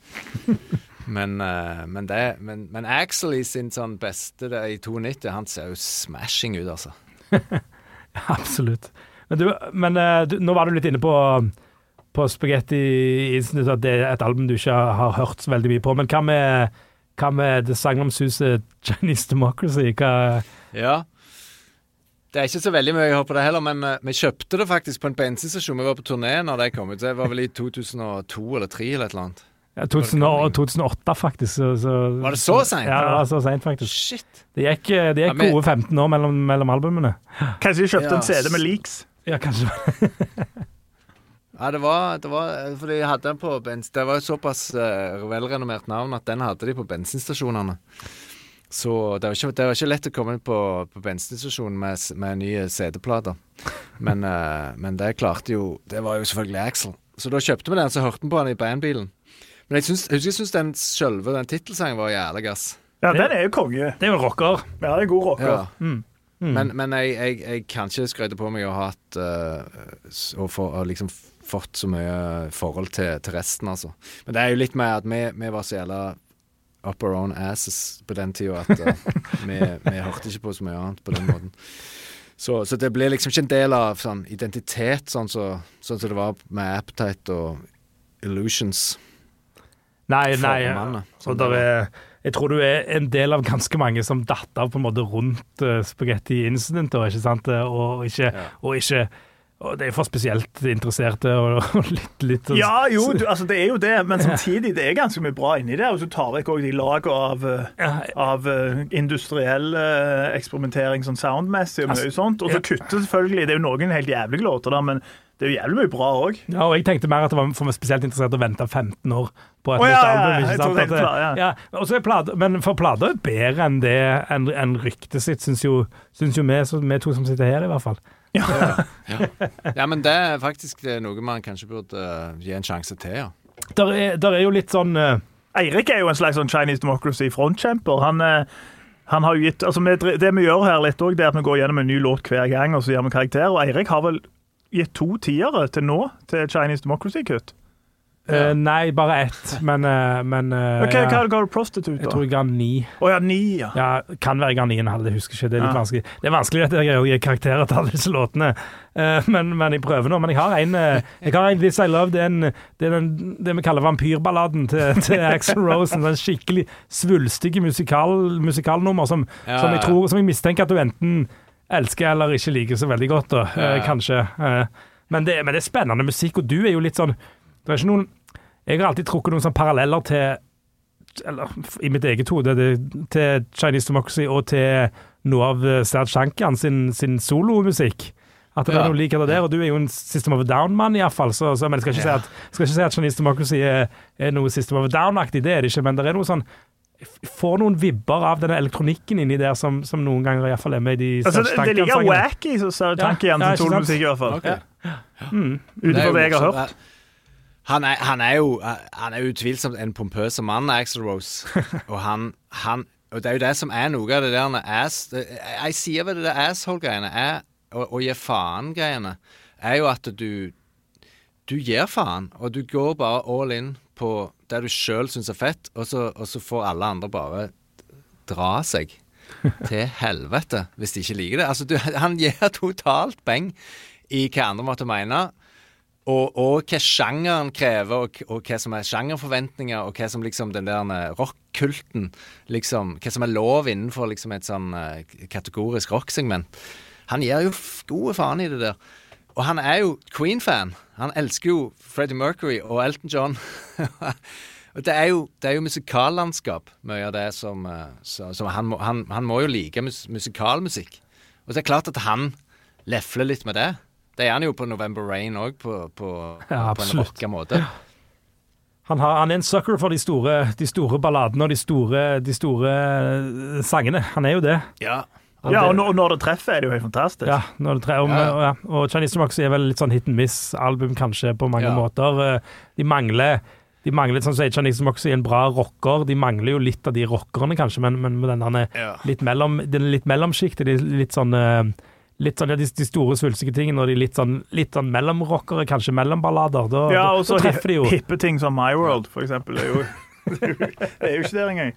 Men, eh, men, det, men, men Axel i sin sånn beste der, i 92, han ser jo smashing ut, altså. Absolutt. Men, du, men eh, du, nå var du litt inne på, på Spaghetti Incident, at det er et album du ikke har hørt så veldig mye på. Men hva med, hva med det sagnomsuste Chinese Democracy? Hva, Ja. Det er ikke så veldig mye jeg har på det heller, men eh, vi kjøpte det faktisk på en bensinstasjon. Vi var på turné når det kom ut. Det var vel i 2002 eller 2003 eller et eller annet. ja, 2008, faktisk. Så, så, Var det så sent? Ja, det var så sent, faktisk. Shit. Det gikk, det gikk Ja, men- gode 15 år mellom, mellom albumene. Kanskje de kjøpte Ja, en CD med leaks. Ja, kanskje. Ja, det var, det var Fordi jeg hadde den på bens, Det var et såpass uh, velrenommert navn at den hadde de på bensinstasjonene. Så det var ikke, det var ikke lett å komme inn på, på bensinstasjonen med, med nye CD-plater. Men, uh, men det klarte jo Det var jo selvfølgelig Axel. Så da kjøpte vi den, så hørte vi på den i bandbilen. Men jeg syns, jeg husker jeg syns den sjølve den tittelsangen var jævlig, ass. Ja, den er jo konge. Det er jo rocker. Ja, det er en god rocker. Ja. Mm. Mm. Men, men jeg, jeg, jeg kan ikke skryte på meg å ha hatt uh, å, få- liksom fått så mye forhold til, til resten, altså. Men det er jo litt med at vi, vi var så jævla up our own asses på den tida at uh, vi, vi hørte ikke på så mye annet på den måten. Så, så det blir liksom ikke en del av sånn identitet, sånn som så, sånn så det var med Appetite og Illusions. Nei, nei. Formene, Og der er, jeg tror du er en del av ganske mange som datt av på en måte rundt uh, Spaghetti Incident, og ikke sant? Eh, Og ikke, Ja. og ikke og det er for spesielt interesserte og, litt, litt sånn- Ja, jo, du, altså det er jo det, men samtidig det er ganske mye bra inni der. Og så tar vekk også de lagene av, eh, av eh, industriell eh, eksperimentering sånn soundmessig og mye Altså, sånt. Og så kutter selvfølgelig Det er jo noen helt jævlige låter der, men det er jo jævlig mye bra òg. Ja, og jeg tenkte mer at det var for meg spesielt interessert å vente 15 år på et oh, ja, nytt album. ikke sant? ja. ja, og så er plate, men for plater er bedre enn det enn en ryktet sitt, syns jo, syns jo vi, så vi to som sitter her, i hvert fall. Ja, men det er faktisk noe man kanskje burde eh, gi en sjanse til, ja. Der er, der er jo litt sånn uh... Eirik er jo en slags sånn Chinese Democracy-frontkjemper. Han, uh, han har jo gitt, altså vi, Det vi gjør her litt òg, er at vi går gjennom en ny låt hver gang, og så gir vi karakter. Og Eirik har vel gitt to tiere til nå til Chinese Democracy-kutt. Eh, Nei, bare ett, men, uh, men uh, okay, Hva ga du Prostitute, Jeg tror jeg ga ni. Oh, ja, ni, ja. Ja, kan være jeg ga ni en halv, jeg husker ikke. Det er litt Ja. vanskelig Det er vanskelig at jeg greier å gi karakterer til alle disse låtene, Eh, men, men jeg prøver nå. Men jeg har en Jeg har en This I Love. Det er, en, det, er den, det vi kaller vampyrballaden til, til Axl Rose. En skikkelig svulstig musikal, musikalnummer som, Ja, som, jeg tror, som jeg mistenker at du enten elsker eller ikke liker så veldig godt, da. Kanskje. Men, det, men det er spennende musikk, og du er jo litt sånn Det er ikke noen Jeg har alltid trukket noen sånne paralleller til eller i mitt eget hode, til Chinese Democracy og til noe av eh, Serge Shankan sin, sin solomusikk. At det Ja. er noe likheter der, og du er jo en System of a Down-mann, iallfall. Så, så, men jeg skal ikke, Ja. si at, skal ikke si at Chinese Democracy er, er noe System of a Down-aktig, det er det ikke, men det er noe sånn får noen vibber av denne elektronikken inni der som, som noen ganger iallfall er med i de Altså, Serge det, det ligger wacky Sarah Ja, Tankian ja, sin solomusikk, i hvert fall. Okay. Ja. Mm. Ut ifra det, det jeg har hørt. Han er, han er jo Han er utvilsomt en pompøs mann, Axel Rose. Og han, han Og det er jo det som er noe av det der ass Jeg sier vel det der asshole-greiene er og, og gi faen-greiene er jo at du Du gir faen, og du går bare all in på det du sjøl syns er fett, og så, og så får alle andre bare dra seg til helvete hvis de ikke liker det. Altså, du, han gir totalt beng i hva andre måtte mene. Og, og hva sjangeren krever, og, og hva som er sjangerforventninger, og hva som liksom den der rockkulten liksom, Hva som er lov innenfor liksom et sånn eh, kategorisk rocksegment. Han gir jo gode faen i det der. Og han er jo Queen-fan. Han elsker jo Freddie Mercury og Elton John. og det er jo, jo musikallandskap, mye av det som, eh, som han, må, han, han må jo like mus musikalmusikk. Og det er klart at han lefler litt med det. Det er han jo på November Rain òg, på, på, Ja, på en rocka måte. Han, har, han er en sucker for de store, de store balladene og de store, de store eh, sangene. Han er jo det. Ja. Ja, og når, og når det treffer, er det jo helt fantastisk. Ja, når det treffer, og, Ja, og, ja, og Chinese Democracy er vel litt sånn hit and miss-album, kanskje, på mange Ja. måter. Eh, De mangler de mangler, sånn som Chinese Democracy, en bra rocker. De mangler jo litt av de rockerne, kanskje, men, men med den der Ja. litt mellom, den litt mellomsjiktet, de litt sånn eh, Litt sånn, ja, de, de store svulstige tingene, og de litt sånn, litt sånn mellomrockere, kanskje mellomballader. Da, Ja, og så treffer de jo. hippe ting som My World, for eksempel. Det er jo, det er jo ikke der engang.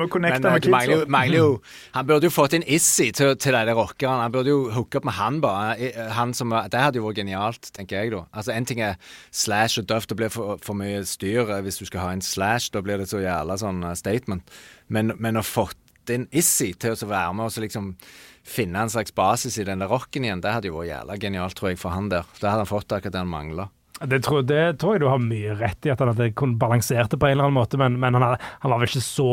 Må connecte eh, med kids Men jo, kidsa. mangler jo Han burde jo fått inn Issy til, til de rockerne. Han burde jo hooke opp med han, bare. Han som, det hadde jo vært genialt, tenker jeg, da. Altså, En ting er Slash og Duff, det blir for, for mye styr eh, hvis du skal ha en Slash. Da blir det så jævla sånn eh, statement. Men, men å fått inn Issy til å være med og så liksom finne en slags basis i den der rocken igjen, det hadde jo vært jævla genialt, tror jeg, for han der. Da hadde han fått akkurat det han mangla. Det tror, det tror jeg du har mye rett i, at han hadde kun balansert det på en eller annen måte, men, men han, hadde, han var vel ikke så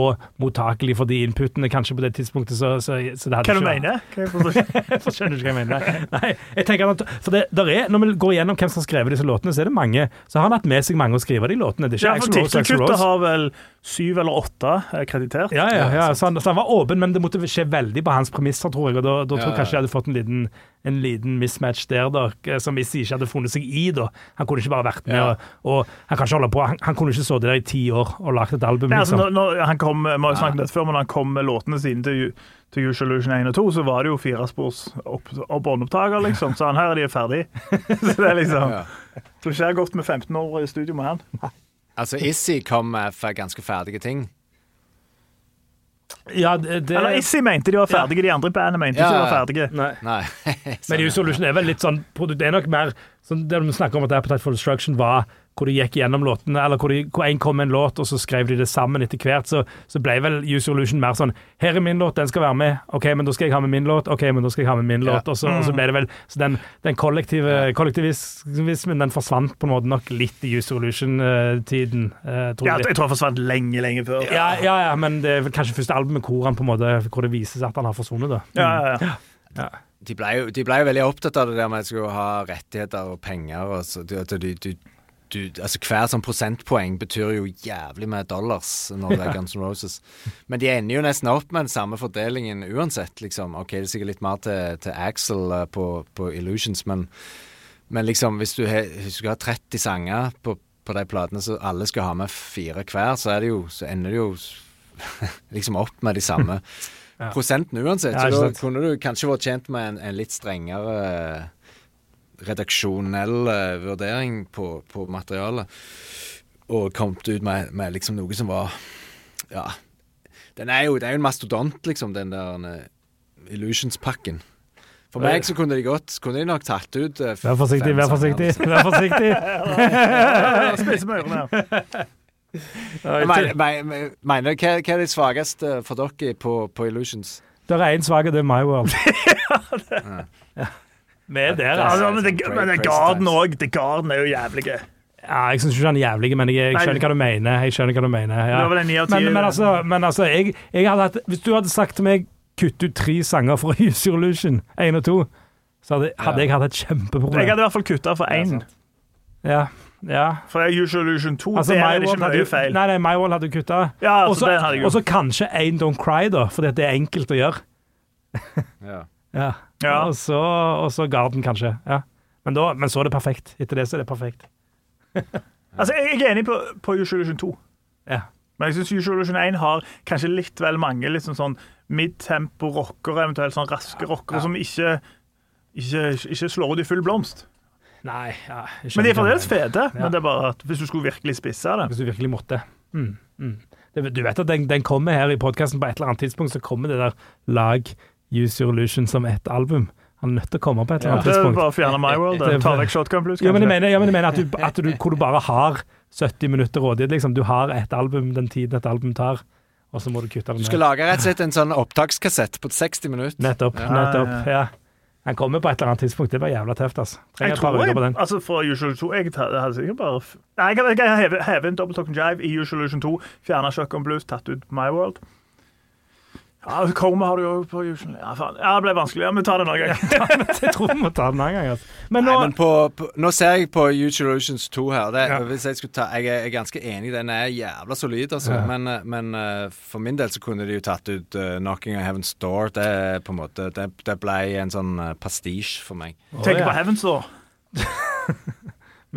mottakelig for de inputene kanskje på det tidspunktet, så, så, så det hadde Hva du ikke mener Hva forstår ikke. Jeg skjønner ikke hva jeg mener. Nei, jeg tenker at, for det, der er, Når vi går gjennom hvem som har skrevet disse låtene, så er det mange. Så har han hatt med seg mange å skrive de låtene. Det er Ja, ikke for Axel Rose, Axel Rose. har vel syv eller åtte eh, kreditert. Ja, ja, ja. Ja, Så, han, så han var åpen, men det måtte skje veldig på hans premisser, tror jeg. Og da, da tror jeg Ja, kanskje jeg hadde fått en liten, en liten mismatch der, da, eh, som Issi ikke hadde funnet seg i. da. Han kunne ikke bare vært med, Ja. og, og han kan ikke holde på. Han, han kunne ikke sittet der i ti år og lagd et album, altså, liksom. når, når han kom, vi har jo snakket om dette før, men han kom med låtene sine til, til Illusion 1 og 2, så var det jo firespors opp, opp båndopptaker, liksom. Så han her er de ferdig. så det er liksom Tror ikke jeg har gått med 15 år i studio med han. Altså, Issy kom med ganske ferdige ting. Ja, det, det, Eller Issy mente de var ferdige, de andre i bandet mente Ja, ikke de var ferdige. Nei. Nei. Men Use Solution er vel litt sånn Det er nok mer sånn, Det de snakker om at Appetite for Destruction var hvor de gikk gjennom låtene, eller hvor, de, hvor en kom med en låt, og så skrev de det sammen etter hvert. Så, så ble vel Use Solution mer sånn Her er min låt, den skal være med. OK, men da skal jeg ha med min låt. OK, men da skal jeg ha med min Ja. låt. Og så, og så ble det vel Så den, den kollektive kollektivismen, den forsvant på en måte nok litt i Use Solution-tiden, eh, tror Ja, jeg. jeg tror han forsvant lenge, lenge før. Ja, ja, ja, men det er vel kanskje første albumet hvor han på en måte Hvor det vises at han har forsvunnet, da. Ja, ja, ja. De ble, jo, de ble jo veldig opptatt av det der med at jeg skulle ha rettigheter og penger. Og så, de, de, du, altså Hver sånn prosentpoeng betyr jo jævlig med dollars når det er Guns N' Roses. Men de ender jo nesten opp med den samme fordelingen uansett. liksom. Ok, det er sikkert litt mer til, til Axel eh, på, på Illusions, men, men liksom hvis du, he, hvis du skal ha 30 sanger på, på de platene, så alle skal ha med fire hver, så, er det jo, så ender det jo liksom opp med de samme Ja. prosentene uansett. Ja, så da kunne du kanskje vært tjent med en, en litt strengere redaksjonell eh, vurdering på, på materialet. Og kommet ut med, med liksom noe som var Ja. Den er jo, det er jo en mastodont, liksom, den der eh, Illusions-pakken. For meg så kunne de godt Kunne de nok tatt ut uh, Vær forsiktig, vær forsiktig. Vær forsiktig. Spise med ørene. Mener, mener, hva, hva er det svakeste for dere på, på Illusions? Det er én svak, og det er My World. ja. Vi er der, altså. Men det, men det Garden òg. Garden er jo jævlige. Ja, jeg syns ikke han er jævlig, men jeg, jeg skjønner hva du mener. Jeg skjønner hva du mener. Ja. Men, men altså, men altså jeg, jeg hadde hatt, hvis du hadde sagt til meg kutt ut tre sanger fra Use Your Illusion, én og to, så hadde, hadde Ja. jeg hatt et Jeg hadde i hvert fall kutta for Ja, én. Ja, ja. For Usual Illusion 2, Altså, det er det ikke mye feil. Nei, nei, My hadde kutta. Ja, altså, og så kanskje én Don't Cry, da, fordi at det er enkelt å gjøre. Ja. Ja. Ja. Og, så, og så Garden, kanskje. Ja. Men, da, men så er det perfekt. Etter det så er det perfekt. Altså, jeg er enig på, på Usual Illusion 2. Ja. Men jeg syns Usual Illusion 1 har kanskje litt vel mange liksom sånn midtempo rockere, eventuelt sånn raske rockere, som ikke, ikke, ikke slår ut i full blomst. Nei, ja, Men de er fremdeles fete. Ja. Men det er bare at hvis du skulle virkelig spisse det. Hvis du virkelig måtte. Mm, mm. Det, du vet at den, den kommer her i podkasten på et eller annet tidspunkt, så kommer det der lag Use Your Illusion som ett album. Han er nødt til å komme på et eller annet Det er tidspunkt. bare å fjerne My World. Det Ta vekk Shotgun Blues, Ja, men jeg mener, ja, men jeg mener at, du, at du, hvor du bare har 70 minutter rådighet. Liksom. Du har et album den tiden et album tar, og så må du kutte Du skal lage rett og slett en sånn opptakskassett på 60 minutter. Nettopp. Ja. nettopp, ja. Han kommer på et eller annet tidspunkt. Det var jævla tøft, altså. Trenger Jeg tror jeg, på den. altså Fra Usual 2 jeg tar- det hadde sikkert bare Nei, jeg kan, heve, heve en Double Talking Jive i Usual Illusion 2, fjerne Shotgun Blues, tatt ut My World. Ja, Koma har du jo på Usual Ja, faen. Ja, det ble vanskelig. Ja, Vi tar det en annen gang. Jeg tror vi må ta den en gang. Altså. Men nå Nei, men på, på, nå ser jeg på Usual Oceans 2 her. Det, Ja. hvis jeg, skulle ta, jeg er jeg er ganske enig, den er jævla solid, altså. Ja. Men, eh, men eh, for min del så kunne de jo tatt ut uh, Knocking on Heaven's Door. Det på en måte Det, det ble en sånn uh, pastisj for meg. Tenker ja. på. Heavens Door.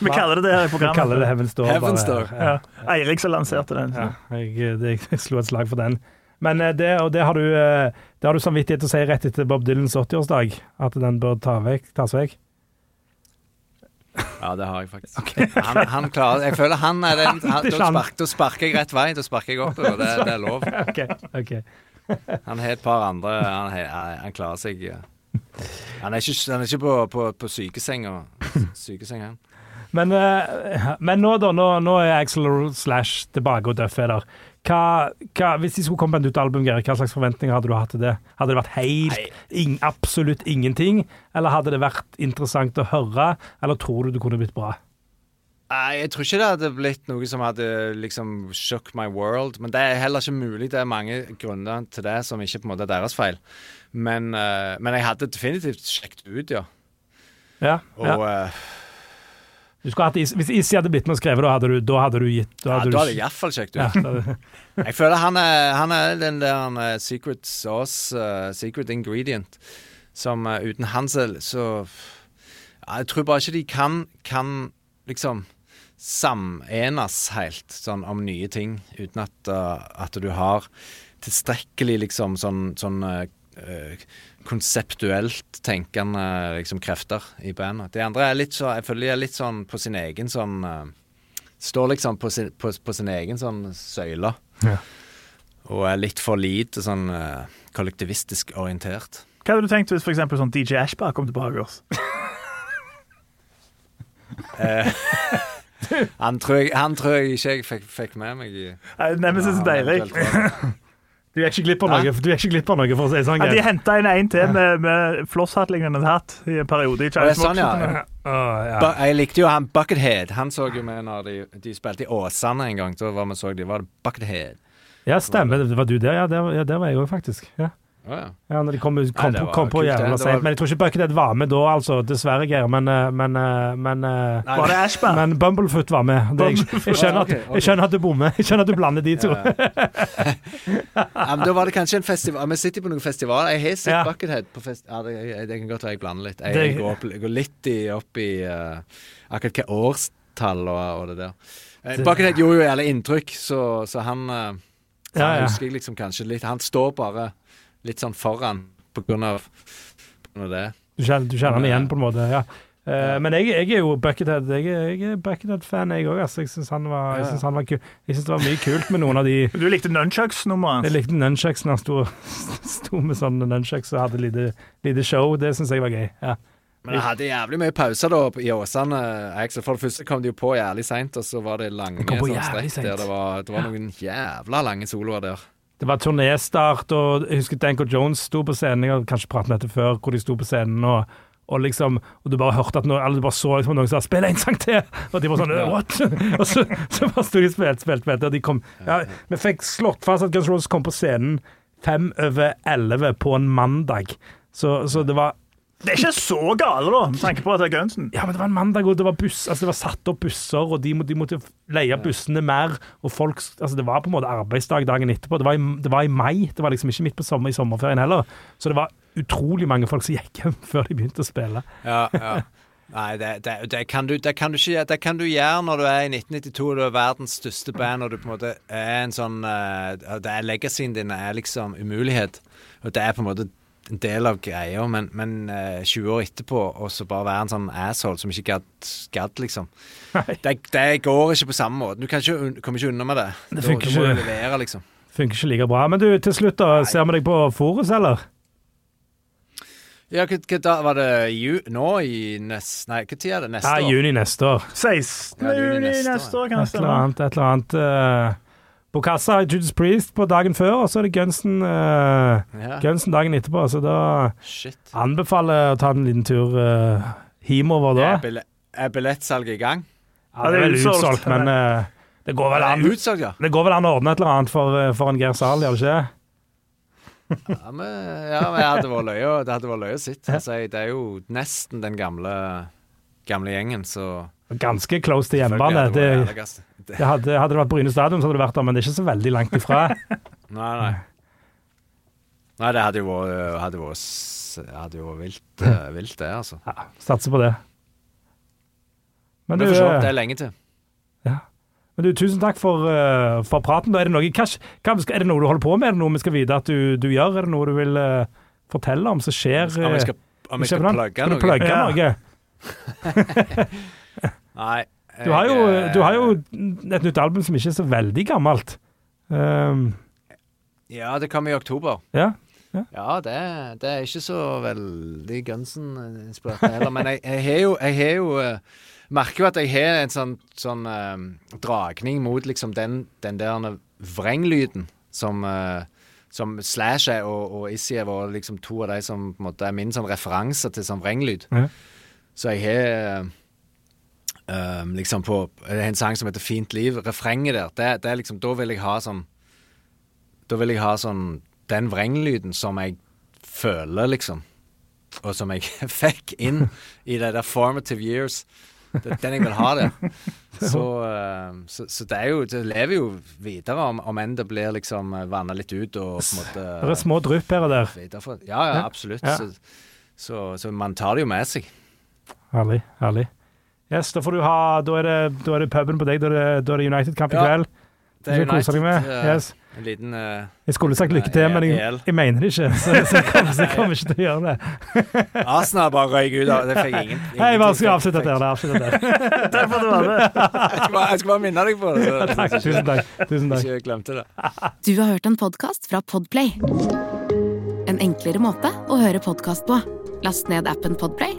Vi- kaller det det her i programmet. Vi kaller det Heaven's Door. Heaven's bare. Door. Ja. Ja. Eirik som lanserte den. Ja, jeg, det, jeg slo et slag for den. Men eh, det, og det har du eh, Det har du samvittighet til å si rett etter Bob Dylans 80-årsdag, at den bør ta vekk, tas vekk. Ja, det har jeg faktisk. Han, han klarer Jeg føler han er den han, Det er da, han. spark, da sparker jeg rett vei. Da sparker jeg oppover. Det, det er lov. Okay, okay. Han har et par andre Han, han klarer seg. Han er ikke, han er ikke på, på, på sykesenga. Sykeseng, han. Men, eh, men nå, da, nå, nå er Axel Slash tilbake og Duff er der. Hva, hva, hvis de skulle komme med et nytt album, Geir, hva slags forventninger hadde du hatt til det? Hadde det vært helt ing, absolutt ingenting, eller hadde det vært interessant å høre, eller tror du det kunne blitt bra? Nei, jeg tror ikke det hadde blitt noe som hadde liksom shook my world. Men det er heller ikke mulig. Det er mange grunner til det som ikke på en måte er deres feil. Men, uh, men jeg hadde definitivt sjekket ut, ja. Ja, ja. Og hatt is, Hvis Issi hadde blitt med og skrevet, da hadde du, da hadde du gitt Da ja, hadde, da hadde jeg iallfall sjekket ut. ja, hadde, Jeg føler han er, han er den der han er secret sauce, uh, secret ingredient, som uh, uten han så, så ja, Jeg tror bare ikke de kan, kan liksom samenes helt sånn om nye ting, uten at, uh, at du har tilstrekkelig liksom sånn, sånn eh, eh, konseptuelt tenkende liksom krefter i bandet. De andre er litt så Jeg føler de er litt sånn på sin egen sånn eh, Står liksom på sin, på, på sin egen sånn søyle. Ja. Og er litt for lite sånn eh, kollektivistisk orientert. Hva hadde du tenkt hvis eksempel sånn DJ Ashba kom tilbake? Oss? Eh, han, tror jeg, han tror jeg ikke jeg fikk, fikk med meg i Nemesis er deilig. Du er ikke glipp av noe, du ikke glipp av noe, for å si sånn. Ja, de henta inn en til med, med flosshatt-lignende hatt i en periode. i ja, sånn, ja. Oh, ja. Jeg likte jo han Buckethead. Han så jo med når de, de spilte i Åsane en gang. Da var vi så de, var det Buckethead. ja, stemmer. Det var du der, ja. Der, ja, der var jeg òg, faktisk. Ja. Å ja. Ja, når de kom, kom, Nei, kom på det. jævla seint. var- Men jeg tror ikke Buckethead var med da, altså. Dessverre, Geir. Men, eh, men, eh, men, eh, Nei, Var det men Bumblefoot var med. Det, jeg, jeg, skjønner at, jeg skjønner at du bommer. Jeg skjønner at du blander de to. Ja. ja, men da var det kanskje en festival Vi sitter på noen festival. Jeg har sett Ja. Buckethead på fest... Ja, det, jeg- det kan godt være jeg blander litt. Jeg, jeg går, opp, jeg går litt i, opp i uh, akkurat hva årstall og, og det der. Eh, Det- Buckethead gjorde jo jævlig inntrykk, så, så han eh, Ja, Han ja. husker jeg liksom kanskje litt Han står bare litt sånn foran på grunn av, på grunn av det. Du kjenner, du kjenner han igjen, på en måte. ja. Uh, ja. Men jeg, jeg er jo Buckethead Jeg er, jeg er Buckethead-fan, jeg òg. Altså. Jeg syns han, var- Ja, synes han var kul. Jeg syns det var mye kult med noen av de Du likte nunchucks-nummeret Jeg likte nunchucks når han sto, sto med sånne nunchucks og hadde lite, lite show. Det syns jeg var gøy. Ja. Men jeg hadde jævlig mye pauser da i Åsane. Axel. For det første kom de jo på jævlig seint, og så var det lange jævlig strekk der det var, det var noen jævla lange soloer der. Det var turnéstart, og jeg husker Danko Jones sto på scenen. Jeg har kanskje pratet med dette før, hvor de sto på scenen og og liksom, og du bare hørte at noe, eller du bare så liksom noen sa 'spill en sang til', og de var sånn 'what?' og så, så bare sto de og spilte, spilte, spilte, og de kom ja, Vi fikk slått fast at Guns Roses kom på scenen fem over elleve på en mandag. Så, så det var Det er ikke så gale, da, med tanke på at det er Gunsen. Ja, men det var en mandag, og det var buss Altså, det var satt opp busser, og de, må, de måtte leie bussene mer, og folk Altså, det var på en måte arbeidsdag dagen etterpå. Det var i, det var i mai, det var liksom ikke midt på sommer, i sommerferien heller. Så det var utrolig mange folk som gikk hjem før de begynte å spille. Ja, ja. Nei, det, det, det, kan du, det, kan du ikke, det kan du gjøre når du er i 1992 og du er verdens største band, og du på en måte er en sånn uh, det er Legacyen din er liksom umulighet. Og det er på en måte en del av greia, men, men uh, 20 år etterpå og så bare være en sånn asshole som ikke gadd, gadd liksom. Det, det, går ikke på samme måte. Du kan ikke, kommer ikke unna med det. Det funker da må ikke. levere, liksom. Funker ikke like bra. Men du, til slutt, da. Ser vi deg på Forus, eller? Ja, hva, da var det ju, nå i nest... Nei, hva tid er det? Neste Ja, år? juni neste år. 16. Ja, juni neste neste år, kan Et eller annet. Et eller annet. Uh, Bokassa har Judas Priest på dagen før, og så er det Gunsen, uh, Ja. Gunsen dagen etterpå. Så da Shit. anbefaler jeg å ta en liten tur uh, hjemover da. Er, bill er billettsalget i gang? Ja, det er vel utsolgt. men uh, det går vel an det utsolgt, ja? Det går vel an å ordne et eller annet for, for en Geir Zahl, gjør det ikke? Ja, men, ja, men hadde vært løye, det hadde vært løye å sitte. Altså, det er jo nesten den gamle, gamle gjengen, så Ganske close til hjemmebane. Det. Det- det hadde, hadde det vært Bryne stadion, så hadde det vært der, men det er ikke så veldig langt ifra. Nei, nei. Nei, det hadde jo vært, hadde vært, hadde vært vilt, eh, vilt, det, altså. Ja, Satser på det. Men du, se. uh, Det er lenge til. Ja. men du, tusen takk for, uh, for praten. Er, det noe, hva, er det noe du holder på med? Er det noe vi skal vite at du, du gjør? Er det noe du vil uh, fortelle om som skjer? Om jeg skal, om jeg skal plugge noe? Skal du noe? plugge Ja. noe? Nei. Du har, jo, eh, du har jo et nytt album som ikke er så veldig gammelt. Um, Ja, det kommer i oktober. ja. Ja, det, det er ikke så veldig Gunsen-inspirert heller. Men jeg, jeg har jo, jeg har jo eh, Merker jo at jeg har en sånn, sånn eh, dragning mot liksom den, den der vrenglyden som eh, som Slash er og, og Issy er vært liksom to av de som på en måte er min sånn referanse til sånn vrenglyd. Ja. Så jeg har eh, liksom på Det en sang som heter 'Fint liv'. Refrenget der, det, det er liksom Da vil jeg ha sånn Da vil jeg ha sånn den vrenglyden som jeg føler, liksom. Og som jeg fikk inn i de der formative years. Det er den jeg vil ha der. Så, eh, så, så det er jo Det lever jo videre, om, om enn det blir liksom vanna litt ut og på en måte Det er små drypp her og der. Ja, ja, absolutt. Ja. Så, så, så man tar det jo med seg. Herlig. herlig. Yes, da får du ha Da er det, da er det puben på deg. Da er det, da er det United-kamp i Ja, kveld. Det er United. deg med. Yes. En liten uh, Jeg skulle sagt lykke til, Eh, men jeg, jeg mener det ikke. Så, så, jeg kommer, så jeg kommer ikke til å gjøre det. Arsenal bare røyk ut av det. fikk jeg ingen, Hei, bare skal avslutte der. avslutte der. Takk for at du var med. Jeg skal bare, jeg skal bare minne deg på det. Så, Takk, tusen takk. Tusen takk. Ikke glemte det. Du har hørt en podkast fra Podplay. En enklere måte å høre podkast på. Last ned appen Podplay,